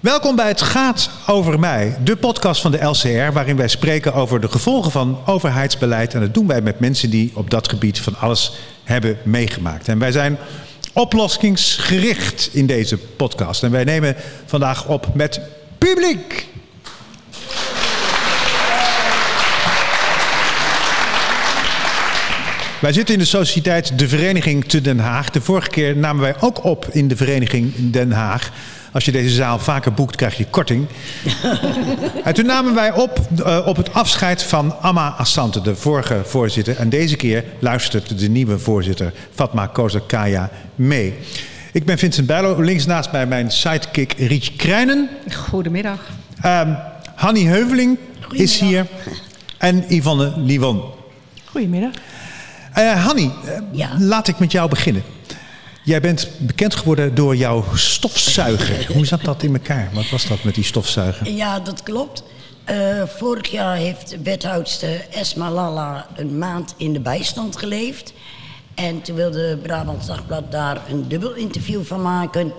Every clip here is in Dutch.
Welkom bij Het Gaat Over Mij, de podcast van de LCR, waarin wij spreken over de gevolgen van overheidsbeleid. En dat doen wij met mensen die op dat gebied van alles hebben meegemaakt. En wij zijn oplossingsgericht in deze podcast. En wij nemen vandaag op met publiek. Wij zitten in de sociëteit De Vereniging te Den Haag. De vorige keer namen wij ook op in de Vereniging Den Haag. Als je deze zaal vaker boekt, krijg je korting. en toen namen wij op uh, op het afscheid van Amma Assante, de vorige voorzitter. En deze keer luistert de nieuwe voorzitter, Fatma Kozakaya, mee. Ik ben Vincent Bijlo, links naast mij mijn sidekick Rietje Krijnen. Goedemiddag. Um, Hanny Heuveling is hier. En Yvonne Liwon. Goedemiddag. Uh, Hanny, uh, ja. laat ik met jou beginnen. Jij bent bekend geworden door jouw stofzuiger. Hoe zat dat in elkaar? Wat was dat met die stofzuiger? Ja, dat klopt. Uh, vorig jaar heeft wethoudster Esma Lalla een maand in de bijstand geleefd. En toen wilde Brabants Dagblad daar een dubbel interview van maken.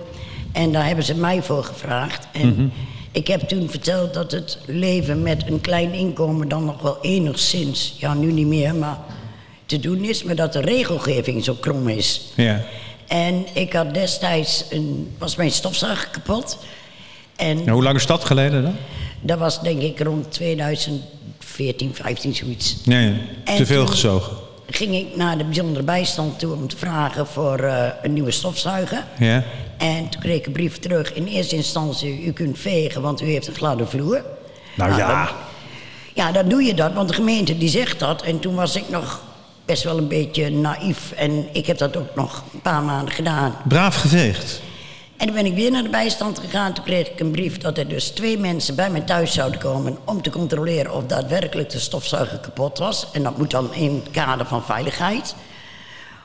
En daar hebben ze mij voor gevraagd. En mm -hmm. ik heb toen verteld dat het leven met een klein inkomen dan nog wel enigszins, ja nu niet meer, maar te doen is, maar dat de regelgeving zo krom is. Ja. En ik had destijds een, was mijn stofzuiger kapot. En nou, hoe lang is dat geleden dan? Dat was denk ik rond 2014, 15 zoiets. Nee, te veel gezogen. Ging ik naar de bijzondere bijstand toe om te vragen voor uh, een nieuwe stofzuiger. Ja. En toen kreeg ik een brief terug. In eerste instantie, u kunt vegen, want u heeft een gladde vloer. Nou, nou ja. Dan, ja, dan doe je dat, want de gemeente die zegt dat. En toen was ik nog best wel een beetje naïef. En ik heb dat ook nog een paar maanden gedaan. Braaf geveegd. En toen ben ik weer naar de bijstand gegaan. Toen kreeg ik een brief dat er dus twee mensen bij mij thuis zouden komen... om te controleren of daadwerkelijk de stofzuiger kapot was. En dat moet dan in het kader van veiligheid.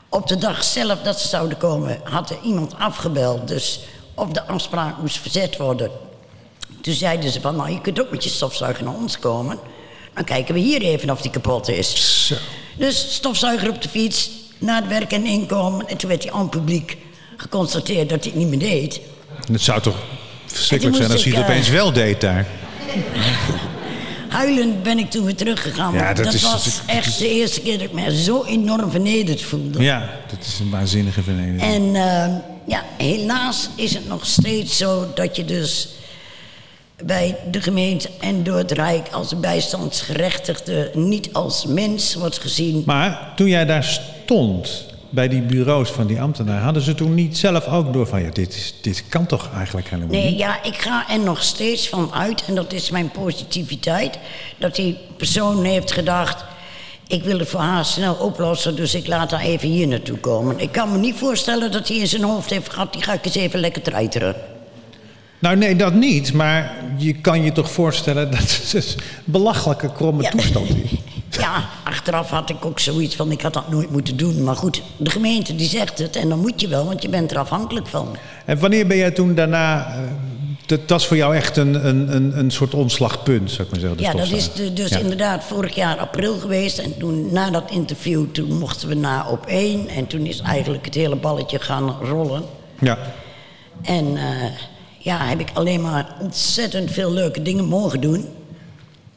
Op de dag zelf dat ze zouden komen had er iemand afgebeld. Dus of de afspraak moest verzet worden. Toen zeiden ze van, nou je kunt ook met je stofzuiger naar ons komen. Dan kijken we hier even of die kapot is. Zo. Dus stofzuiger op de fiets, naar het werk en inkomen. En toen werd hij aan het publiek geconstateerd dat hij het niet meer deed. Het zou toch verschrikkelijk zijn als hij het opeens wel deed daar. Huilend ben ik toen weer teruggegaan. Ja, dat dat is- was dat- echt de eerste keer dat ik me zo enorm vernederd voelde. Ja, dat is een waanzinnige vernedering. En eh, ja, helaas is het nog steeds zo dat je dus bij de gemeente en door het Rijk als bijstandsgerechtigde niet als mens wordt gezien. Maar toen jij daar stond, bij die bureaus van die ambtenaren... hadden ze toen niet zelf ook door van... ja, dit, is, dit kan toch eigenlijk helemaal Nee, niet? ja, ik ga er nog steeds van uit, en dat is mijn positiviteit, dat die persoon heeft gedacht. Ik wil het voor haar snel oplossen, dus ik laat haar even hier naartoe komen. Ik kan me niet voorstellen dat hij in zijn hoofd heeft gehad, die ga ik eens even lekker treiteren. Nou, nee, dat niet. Maar je kan je toch voorstellen dat het een belachelijke kromme Ja. toestand is. Ja, achteraf had ik ook zoiets van, ik had dat nooit moeten doen. Maar goed, de gemeente die zegt het en dan moet je wel, want je bent er afhankelijk van. En wanneer ben jij toen daarna... eh, dat was voor jou echt een, een, een, een soort omslagpunt, zou ik maar zeggen. Ja, dat is de- dus Ja. inderdaad vorig jaar april geweest. En toen, na dat interview, toen mochten we na op één. En toen is eigenlijk het hele balletje gaan rollen. Ja. En eh, ja, heb ik alleen maar ontzettend veel leuke dingen mogen doen.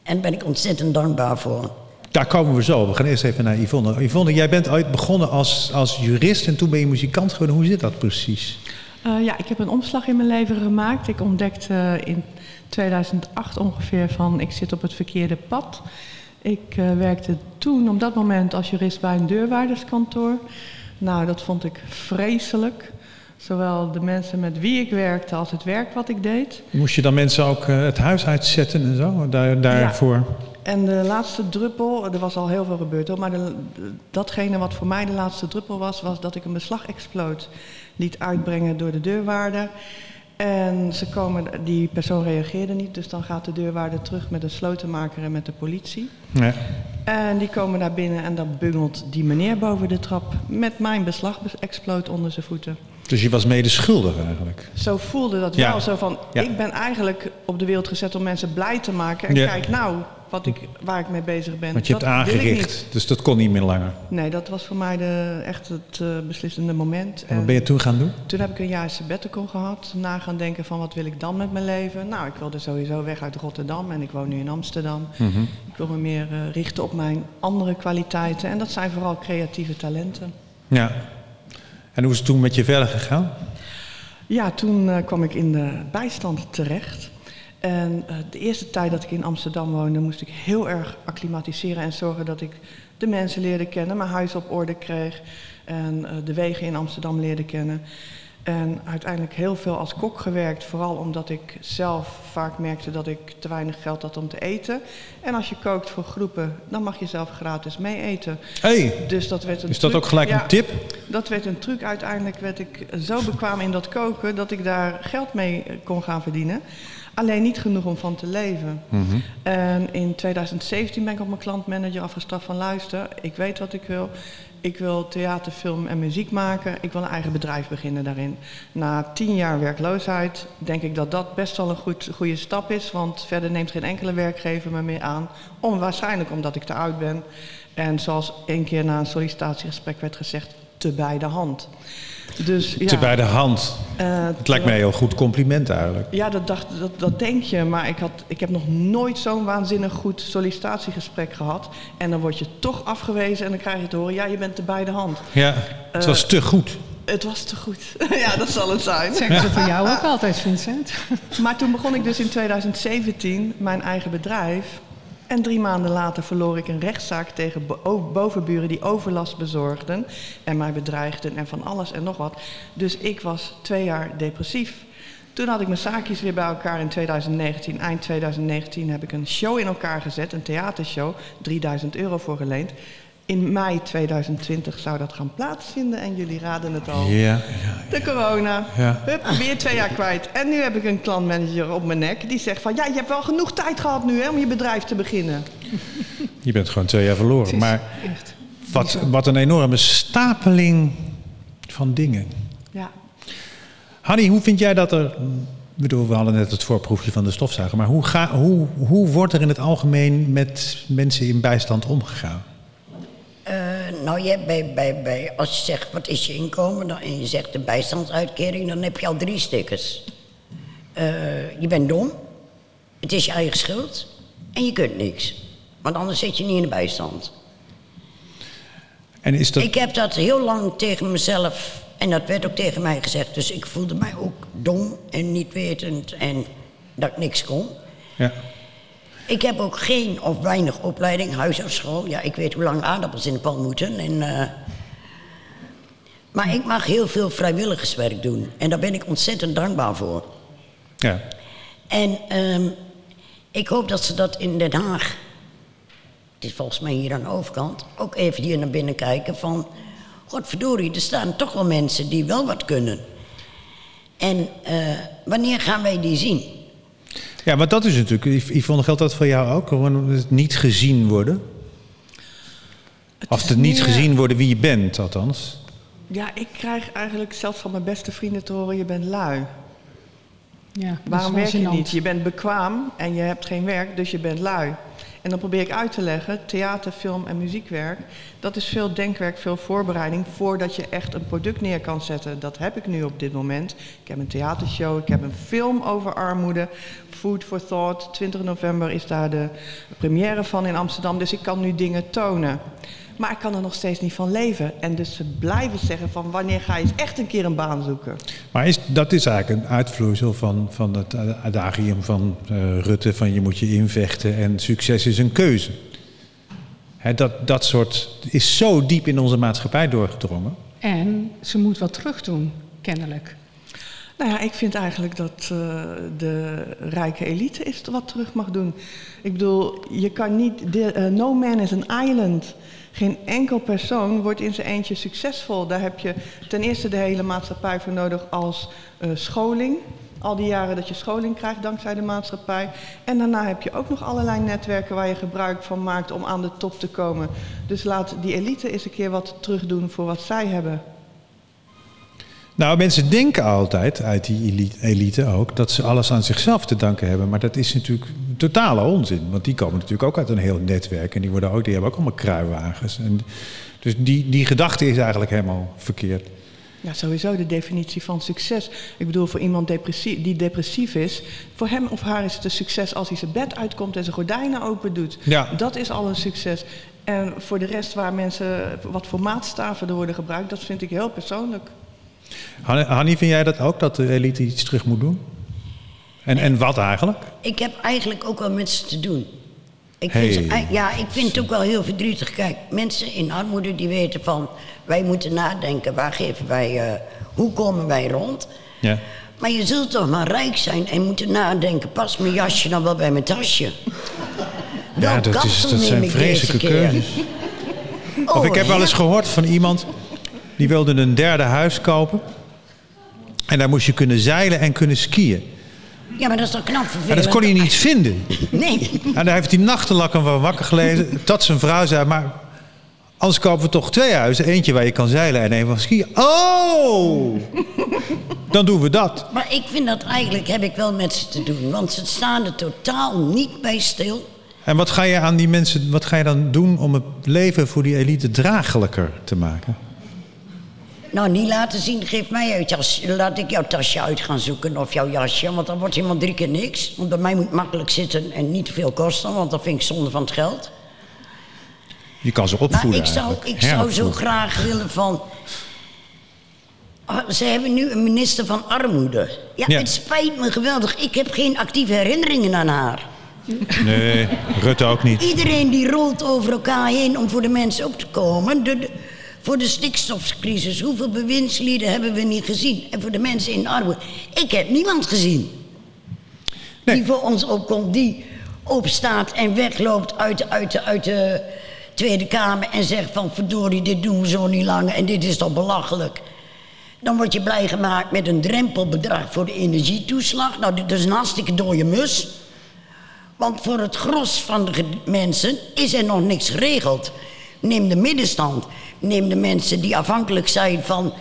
En daar ben ik ontzettend dankbaar voor. Daar komen we zo. We gaan eerst even naar Yvonne. Yvonne, jij bent ooit begonnen als, als jurist en toen ben je muzikant geworden. Hoe zit dat precies? Eh, ja, ik heb een omslag in mijn leven gemaakt. Ik ontdekte in 2008 ongeveer van ik zit op het verkeerde pad. Ik eh, werkte toen op dat moment als jurist bij een deurwaarderskantoor. Nou, dat vond ik vreselijk. Zowel de mensen met wie ik werkte als het werk wat ik deed. Moest je dan mensen ook eh, het huis uitzetten en zo? Daar, daarvoor? En de laatste druppel, er was al heel veel gebeurd hoor, maar de, datgene wat voor mij de laatste druppel was, was dat ik een beslagexploot liet uitbrengen door de deurwaarder. En ze komen, die persoon reageerde niet, dus dan gaat de deurwaarder terug met de slotenmaker en met de politie. Ja. En die komen daar binnen en dan bungelt die meneer boven de trap met mijn beslagexploot onder zijn voeten. Dus je was mede schuldig eigenlijk. Zo voelde dat Ja. wel, zo van, Ja. ik ben eigenlijk op de wereld gezet om mensen blij te maken. En Ja. kijk nou, wat ik, waar ik mee bezig ben. Want je hebt dat ik aangericht, dus dat kon niet meer langer. Nee, dat was voor mij de, echt het eh, beslissende moment. En wat ben je toen gaan doen? Toen heb ik een jaar sabbatical gehad. Na gaan denken van wat wil ik dan met mijn leven. Nou, ik wilde sowieso weg uit Rotterdam en ik woon nu in Amsterdam. Mhm. Ik wil me meer eh, richten op mijn andere kwaliteiten. En dat zijn vooral creatieve talenten. Ja. En hoe is het toen met je verder gegaan? Ja, toen eh, kwam ik in de bijstand terecht. En eh, de eerste tijd dat ik in Amsterdam woonde, moest ik heel erg acclimatiseren en zorgen dat ik de mensen leerde kennen, mijn huis op orde kreeg en eh, de wegen in Amsterdam leerde kennen. En uiteindelijk heel veel als kok gewerkt, vooral omdat ik zelf vaak merkte dat ik te weinig geld had om te eten. En als je kookt voor groepen, dan mag je zelf gratis mee eten. hey, Dus dat werd een is dat ook gelijk Ja, een tip? Dat werd een truc. Uiteindelijk werd ik zo bekwaam in dat koken dat ik daar geld mee kon gaan verdienen. Alleen niet genoeg om van te leven. Mhm. En in 2017 ben ik op mijn klantmanager afgestraft van luister, ik weet wat ik wil. Ik wil theater, film en muziek maken. Ik wil een eigen bedrijf beginnen daarin. Na tien jaar werkloosheid denk ik dat dat best wel een goed, goede stap is. Want verder neemt geen enkele werkgever me meer aan. Om, waarschijnlijk omdat ik te oud ben. En zoals één keer na een sollicitatiegesprek werd gezegd, te bij de hand. Dus, ja, Te bij de hand. eh, Het lijkt mij een heel goed compliment eigenlijk. ja, dat, dacht, dat, dat denk je, maar ik, had, ik heb nog nooit zo'n waanzinnig goed sollicitatiegesprek gehad. En dan word je toch afgewezen en dan krijg je te horen, ja, je bent er bij de hand. Ja, het was te goed. Het was te goed. ja, dat zal het zijn. Zeggen ze voor jou ook altijd, Vincent? Maar toen begon ik dus in 2017 mijn eigen bedrijf. En drie maanden later verloor ik een rechtszaak tegen bovenburen die overlast bezorgden. En mij bedreigden en van alles en nog wat. Dus ik was twee jaar depressief. Toen had ik mijn zaakjes weer bij elkaar in 2019. Eind 2019 heb ik een show in elkaar gezet, een theatershow. 3000 euro voor geleend. In mei 2020 zou dat gaan plaatsvinden en jullie raden het al. Ja, ja. De corona. Ja. Hup, weer twee jaar kwijt. En nu heb ik een klantmanager op mijn nek die zegt van... ja, je hebt wel genoeg tijd gehad nu hè, om je bedrijf te beginnen. Je bent gewoon twee jaar verloren. Maar Echt. wat, wat een enorme stapeling van dingen. Ja. Hanny, hoe vind jij dat er... Ik bedoel, we hadden net het voorproefje van de stofzuiger. Maar hoe, ga, hoe, hoe wordt er in het algemeen met mensen in bijstand omgegaan? Nou, je bij, bij, bij, als je zegt wat is je inkomen dan, en je zegt de bijstandsuitkering, dan heb je al drie stickers. Eh, je bent dom, het is je eigen schuld en je kunt niks. Want anders zit je niet in de bijstand. En is dat... Ik heb dat heel lang tegen mezelf, en dat werd ook tegen mij gezegd, dus ik voelde mij ook dom en niet wetend en dat ik niks kon. Ja. Ik heb ook geen of weinig opleiding, huis of school. Ja, ik weet hoe lang aardappels in de pan moeten. En, eh, Maar ik mag heel veel vrijwilligerswerk doen. En daar ben ik ontzettend dankbaar voor. ja. En ehm, ik hoop dat ze dat in Den Haag... Het is volgens mij hier aan de overkant... ook even hier naar binnen kijken van... Godverdorie, er staan toch wel mensen die wel wat kunnen. En eh, wanneer gaan wij die zien? Ja, want dat is natuurlijk... Yvonne, geldt dat voor jou ook? Gewoon het niet gezien worden? Of het niet meer- gezien worden wie je bent, althans. Ja, ik krijg eigenlijk zelfs van mijn beste vrienden te horen... je bent lui. Ja, Waarom werk je niet? Je bent bekwaam en je hebt geen werk, dus je bent lui. En dan probeer ik uit te leggen, theater, film en muziekwerk... dat is veel denkwerk, veel voorbereiding... voordat je echt een product neer kan zetten. Dat heb ik nu op dit moment. Ik heb een theatershow, ik heb een film over armoede... Food for Thought, 20 november is daar de première van in Amsterdam... dus ik kan nu dingen tonen. Maar ik kan er nog steeds niet van leven. En dus ze blijven zeggen van wanneer ga je eens echt een keer een baan zoeken? Maar is, dat is eigenlijk een uitvloeisel van, van het adagium van eh, Rutte... van je moet je invechten en succes is een keuze. Dat, dat soort is zo diep in onze maatschappij doorgedrongen. En ze moet wat terug doen, kennelijk. Nou ja, ik vind eigenlijk dat eh, de rijke elite is wat terug mag doen. Ik bedoel, je kan niet... De, eh, no man is an island. Geen enkel persoon wordt in zijn eentje succesvol. Daar heb je ten eerste de hele maatschappij voor nodig als eh, scholing. Al die jaren dat je scholing krijgt dankzij de maatschappij. En daarna heb je ook nog allerlei netwerken waar je gebruik van maakt om aan de top te komen. Dus laat die elite eens een keer wat terugdoen voor wat zij hebben. Nou, mensen denken altijd, uit die eli- elite ook, dat ze alles aan zichzelf te danken hebben. Maar dat is natuurlijk totale onzin. Want die komen natuurlijk ook uit een heel netwerk. En die, worden ook, die hebben ook allemaal kruiwagens. En, dus die, die gedachte is eigenlijk helemaal verkeerd. Ja, sowieso de definitie van succes. Ik bedoel, voor iemand depressie, die depressief is, voor hem of haar is het een succes als hij zijn bed uitkomt en zijn gordijnen open doet. Ja. Dat is al een succes. En voor de rest waar mensen, wat voor maatstaven er worden gebruikt, dat vind ik heel persoonlijk. Han- Hanny, vind jij dat ook, dat de elite iets terug moet doen? En, en wat eigenlijk? Ik heb eigenlijk ook wel met ze te doen. Ik Hey. vind ze, ja, ik vind het ook wel heel verdrietig. Kijk, mensen in armoede die weten van... wij moeten nadenken, waar geven wij... eh, hoe komen wij rond? Ja. Maar je zult toch maar rijk zijn en moeten nadenken... past mijn jasje dan wel bij mijn tasje? Ja, dat, is, dat zijn vreselijke keuzes. Of Oh, ik heb wel eens gehoord van iemand die wilde een derde huis kopen. En daar moest je kunnen zeilen en kunnen skiën. Ja, maar dat is toch knap En vervelend? dat kon hij niet vinden. Nee. En daar heeft hij nachtenlang van wakker gelezen. Tot zijn vrouw zei, maar anders kopen we toch twee huizen. Eentje waar je kan zeilen en een van skiën. Oh! Dan doen we dat. Maar ik vind dat eigenlijk heb ik wel met ze te doen. Want ze staan er totaal niet bij stil. En wat ga je aan die mensen, wat ga je dan doen om het leven voor die elite draaglijker te maken? Nou, niet laten zien, geef mij uit. Laat ik jouw tasje uit gaan zoeken of jouw jasje. Want dan wordt helemaal drie keer niks. Want bij mij moet makkelijk zitten en niet te veel kosten. Want dat vind ik zonde van het geld. Je kan ze Maar opvoeden ik zou, ik zou zo graag willen van... Ah, Ze hebben nu een minister van armoede. Ja, Ja. het spijt me geweldig. Ik heb geen actieve herinneringen aan haar. Nee, Rutte ook niet. Iedereen die rolt over elkaar heen om voor de mensen op te komen. De, de- voor de stikstofcrisis. Hoeveel bewindslieden hebben we niet gezien? En voor de mensen in armoede. Ik heb niemand gezien. Nee. Die voor ons opkomt. Die opstaat en wegloopt uit, de- uit, uit de Tweede Kamer. En zegt van verdorie, dit doen we zo niet langer. En dit is toch belachelijk. Dan word je blij gemaakt met een drempelbedrag voor de energietoeslag. Nou, dit is een hartstikke dode mus. Want voor het gros van de mensen is er nog niks geregeld. Neem de middenstand. Neem de mensen die afhankelijk zijn van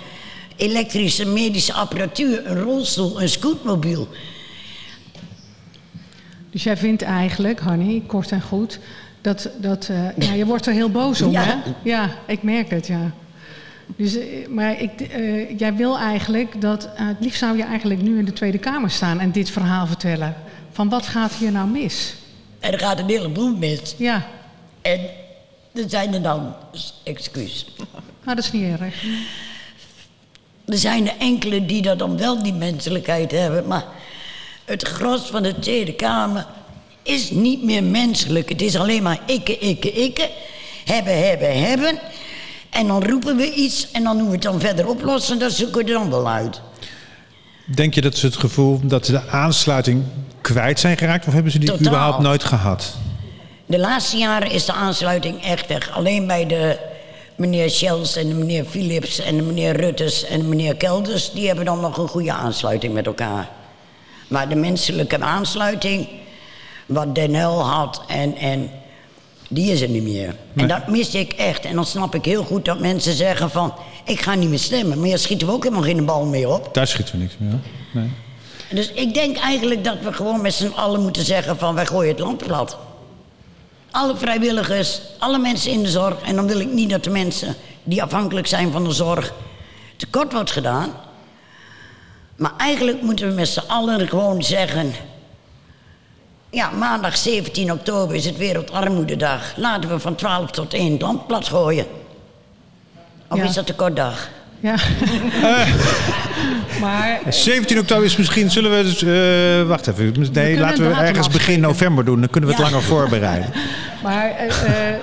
elektrische medische apparatuur, een rolstoel, een scootmobiel. Dus jij vindt eigenlijk, Hanny, kort en goed, dat, dat eh, ja, je wordt er heel boos om, Ja. hè? Ja, ik merk het, ja. Dus, eh, maar ik, eh, jij wil eigenlijk dat, het liefst zou je eigenlijk nu in de Tweede Kamer staan en dit verhaal vertellen. Van wat gaat hier nou mis? En er gaat een heleboel mis. Ja, En er zijn er dan, excuus, nou, dat is niet erg. er zijn er enkele die dat dan wel die menselijkheid hebben. Maar het gros van de Tweede Kamer is niet meer menselijk. Het is alleen maar ikke, ikke, ikke. Hebben, hebben, hebben. En dan roepen we iets en dan doen we het dan verder oplossen. Dat zoeken we er dan wel uit. Denk je dat ze het gevoel dat ze de aansluiting kwijt zijn geraakt? Of hebben ze die Totaal. überhaupt nooit gehad? De laatste jaren is de aansluiting echt weg. Alleen bij de meneer Schells en de meneer Philips en de meneer Ruttes en de meneer Kelders... die hebben dan nog een goede aansluiting met elkaar. Maar de menselijke aansluiting, wat Den Uyl had en, en die is er niet meer. Nee. En dat mis ik echt. En dan snap ik heel goed dat mensen zeggen van... ik ga niet meer stemmen. Maar hier schieten we ook helemaal geen bal meer op. Daar schieten we niks meer op. Nee. Dus ik denk eigenlijk dat we gewoon met z'n allen moeten zeggen van wij gooien het land plat. Alle vrijwilligers, alle mensen in de zorg. En dan wil ik niet dat de mensen die afhankelijk zijn van de zorg tekort wordt gedaan. Maar eigenlijk moeten we met z'n allen gewoon zeggen... Ja, maandag 17 oktober is het Wereldarmoededag. Laten we van 12 tot 1 het land plat gooien. Of Ja. is dat tekort Ja. maar 17 oktober is misschien, zullen we... dus, eh, wacht even. Nee, laten we ergens begin november doen. Dan kunnen we het Ja. langer voorbereiden. Maar, eh eh,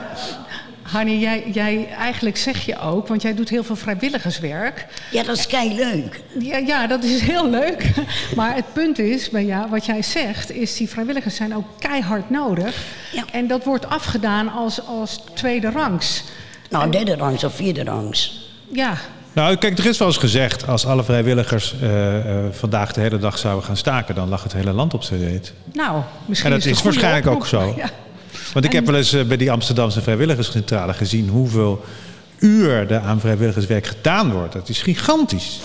Hanny, jij, jij, eigenlijk zeg je ook, want jij doet heel veel vrijwilligerswerk. Ja, dat is kei leuk. Ja, ja, dat is heel leuk. Maar het punt is, bij jou, wat jij zegt, is die vrijwilligers zijn ook keihard nodig. Ja. En dat wordt afgedaan als, als tweede rangs. Nou, derde rangs of vierde rangs. Ja, Nou, kijk, er is wel eens gezegd... als alle vrijwilligers eh, eh, vandaag de hele dag zouden gaan staken... dan lag het hele land op zijn reet. nou, misschien En dat is goede waarschijnlijk ook zo. Ja. Want ik heb wel eens eh, bij die Amsterdamse vrijwilligerscentrale gezien... hoeveel uur er aan vrijwilligerswerk gedaan wordt. Dat is gigantisch.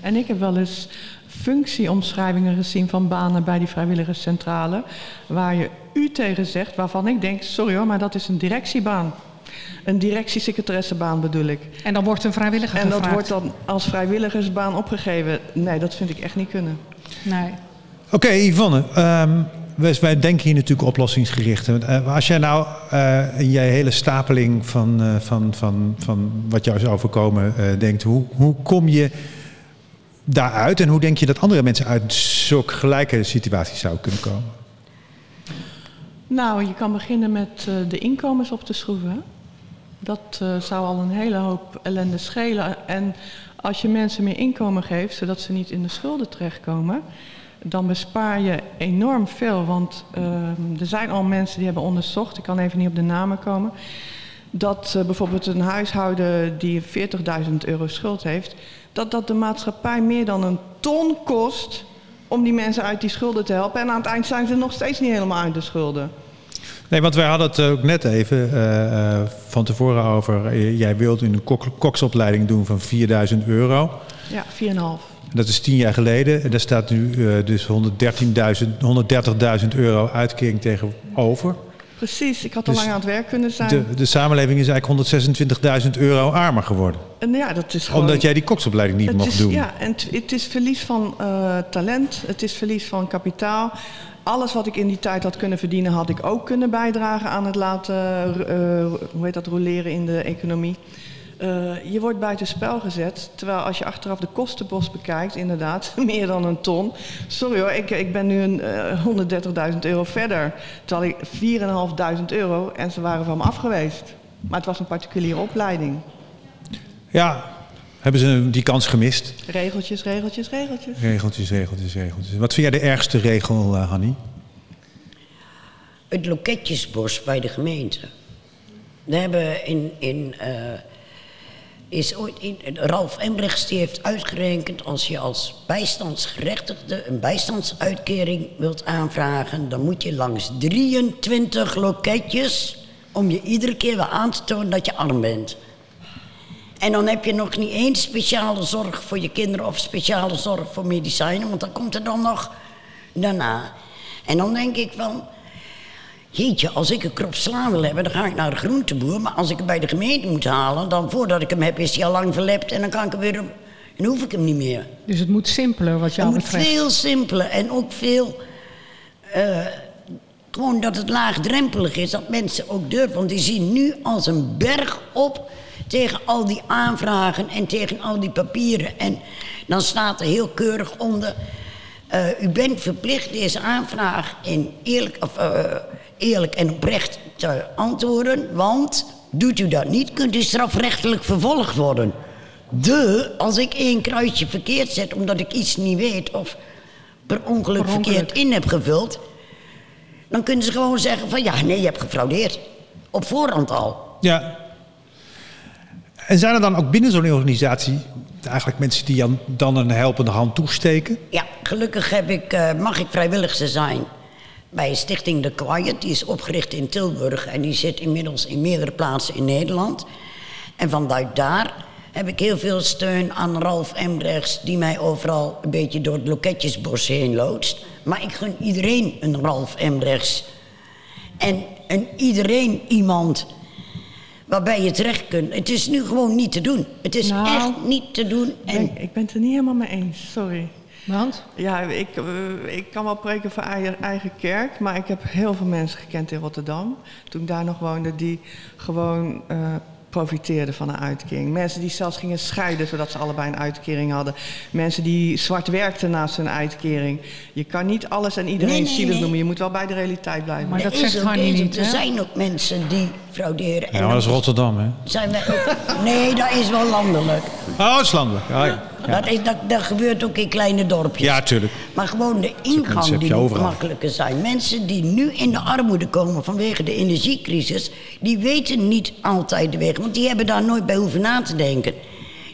En ik heb wel eens functieomschrijvingen gezien van banen bij die vrijwilligerscentrale. Waar je u tegen zegt, waarvan ik denk, sorry hoor, maar dat is een directiebaan. Een directiesecretaressenbaan bedoel ik. En dan wordt een vrijwilliger En dat gevraagd. wordt dan als vrijwilligersbaan opgegeven. Nee, dat vind ik echt niet kunnen. Nee. Oké, Yvonne. ehm, wij, wij denken hier natuurlijk oplossingsgericht. Eh, als jij nou eh, in jij hele stapeling van, eh, van, van, van wat jou is overkomen eh, denkt, hoe, hoe kom je daaruit en hoe denk je dat andere mensen uit zulke gelijke situaties zouden kunnen komen? Nou, je kan beginnen met eh, de inkomens op te schroeven. Dat eh, zou al een hele hoop ellende schelen. En als je mensen meer inkomen geeft, zodat ze niet in de schulden terechtkomen, dan bespaar je enorm veel. Want eh, er zijn al mensen die hebben onderzocht, ik kan even niet op de namen komen, dat eh, bijvoorbeeld een huishouden die 40.000 euro schuld heeft, dat dat de maatschappij meer dan een ton kost om die mensen uit die schulden te helpen. En aan het eind zijn ze nog steeds niet helemaal uit de schulden. Nee, want wij hadden het ook net even eh, eh, van tevoren over. eh, jij wilt een kok, koksopleiding doen van 4000 euro. Ja, 4,5. Dat is tien jaar geleden. En daar staat nu dus 113.000 130.000 euro uitkering tegenover. Precies, ik had al Dus lang aan het werk kunnen zijn. De, de samenleving is eigenlijk 126.000 euro armer geworden. En ja, dat is gewoon... Omdat jij die koksopleiding niet mocht is, doen. Ja, en het, is verlies van talent, het is verlies van kapitaal. Alles wat ik in die tijd had kunnen verdienen, had ik ook kunnen bijdragen aan het laten eh, hoe heet dat, roleren in de economie. Eh, je wordt buitenspel gezet, terwijl als je achteraf de kostenpost bekijkt, inderdaad, meer dan een ton. Sorry hoor, ik, ik ben nu een eh 130.000 euro verder, terwijl ik 4.500 euro en ze waren van me afgeweest. Maar het was een particuliere opleiding. Ja, hebben ze die kans gemist? Regeltjes, regeltjes, regeltjes. Regeltjes, regeltjes, regeltjes. Wat vind jij de ergste regel, uh, Hanny? Het loketjesbos bij de gemeente. We hebben in. in uh, is ooit in, Ralf Embrechts die heeft uitgerekend... als je als bijstandsgerechtigde een bijstandsuitkering wilt aanvragen... dan moet je langs 23 loketjes... om je iedere keer weer aan te tonen dat je arm bent. En dan heb je nog niet eens speciale zorg voor je kinderen... of speciale zorg voor medicijnen... want dat komt er dan nog daarna. En dan denk ik van... Jeetje, als ik een krop sla wil hebben, dan ga ik naar de groenteboer. Maar als ik hem bij de gemeente moet halen, dan voordat ik hem heb, is hij al lang verlept. En dan kan ik hem weer. En dan hoef ik hem niet meer. Dus het moet simpeler wat jou het betreft. Het moet veel simpeler en ook veel. Uh, gewoon dat het laagdrempelig is, dat mensen ook durven. Want die zien nu als een berg op tegen al die aanvragen en tegen al die papieren. En dan staat er heel keurig onder. Uh, u bent verplicht deze aanvraag in eerlijk. Of, uh, eerlijk en oprecht te antwoorden. Want doet u dat niet, kunt u strafrechtelijk vervolgd worden. De, als ik één kruisje verkeerd zet omdat ik iets niet weet of per ongeluk, per ongeluk. verkeerd in heb gevuld, dan kunnen ze gewoon zeggen van ja, nee, je hebt gefraudeerd. Op voorhand al. Ja. En zijn er dan ook binnen zo'n organisatie eigenlijk mensen die dan een helpende hand toesteken? Ja, gelukkig heb ik, uh, mag ik vrijwillig zijn bij Stichting The Quiet. Die is opgericht in Tilburg en die zit inmiddels in meerdere plaatsen in Nederland. En vanuit daar heb ik heel veel steun aan Ralf Embrechts... die mij overal een beetje door het loketjesbos heen loodst. Maar ik gun iedereen een Ralf Embrechts. En een iedereen iemand waarbij je terecht kunt. Het is nu gewoon niet te doen. Het is nou, echt niet te doen. En... Ik, ik ben het er niet helemaal mee eens, sorry. Want? Ja, ik, uh, ik kan wel preken voor eigen, eigen, kerk, maar ik heb heel veel mensen gekend in Rotterdam. Toen ik daar nog woonde, die gewoon uh, profiteerden van een uitkering. Mensen die zelfs gingen scheiden zodat ze allebei een uitkering hadden. Mensen die zwart werkten naast hun uitkering. Je kan niet alles en iedereen nee, nee, zielig nee. noemen. Je moet wel bij de realiteit blijven. Maar dat Er zegt deze- niet, Er zijn ook mensen die frauderen. Ja, maar dat is Rotterdam, hè? zijn ook... Nee, dat is wel landelijk. Oh, het is landelijk. Oh, ja. Ja. Dat, is, dat, dat gebeurt ook in kleine dorpjes. ja, tuurlijk. Maar gewoon de ingang die moet makkelijker zijn. Mensen die nu in de armoede komen vanwege de energiecrisis... die weten niet altijd de weg, want die hebben daar nooit bij hoeven na te denken.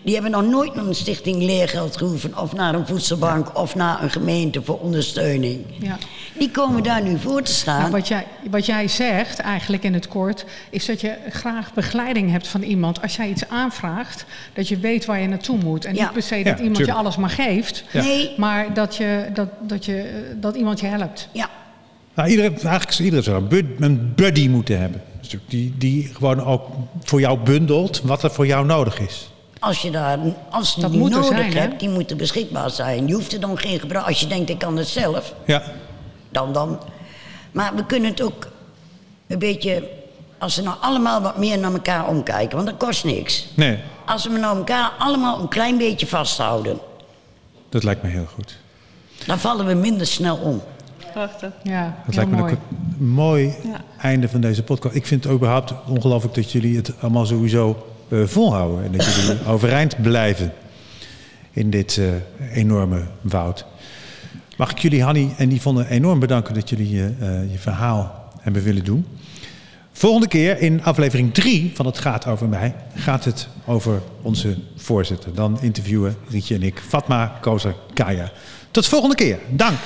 Die hebben nog nooit naar een stichting leergeld gehoeven... of naar een voedselbank of naar een gemeente voor ondersteuning. Ja. Die komen daar nu voor te staan. Nou, wat, jij, wat jij zegt, eigenlijk in het kort, is dat je graag begeleiding hebt van iemand. Als jij iets aanvraagt, dat je weet waar je naartoe moet. En Ja. niet per se Ja, dat iemand tuurlijk. je alles maar geeft, Ja. Nee, maar dat, je, dat, dat, je, dat iemand je helpt. ja. Nou, iedereen, eigenlijk iedereen zou een buddy moeten hebben. Dus Die, die gewoon ook voor jou bundelt wat er voor jou nodig is. Als je daar, als je Dat die nodig zijn, hè? hebt, die moeten beschikbaar zijn. Je hoeft er dan geen gebruik. Als je denkt, ik kan het zelf, Ja, dan dan. Maar we kunnen het ook een beetje, als we nou allemaal wat meer naar elkaar omkijken, want dat kost niks. nee, Als we nou elkaar allemaal een klein beetje vasthouden, dat lijkt me heel goed. dan vallen we minder snel om. Prachtig. Ja, Dat lijkt me mooi. ook een mooi Ja. einde van deze podcast. Ik vind het überhaupt ongelooflijk dat jullie het allemaal sowieso volhouden. En dat jullie overeind blijven in dit eh, enorme woud. Mag ik jullie, Hanny en Yvonne, enorm bedanken dat jullie je, eh, je verhaal hebben willen doen. Volgende keer in aflevering 3 van Het gaat over mij gaat het over onze voorzitter. Dan interviewen Rietje en ik Fatma Kozer Kaya. Tot volgende keer. Dank.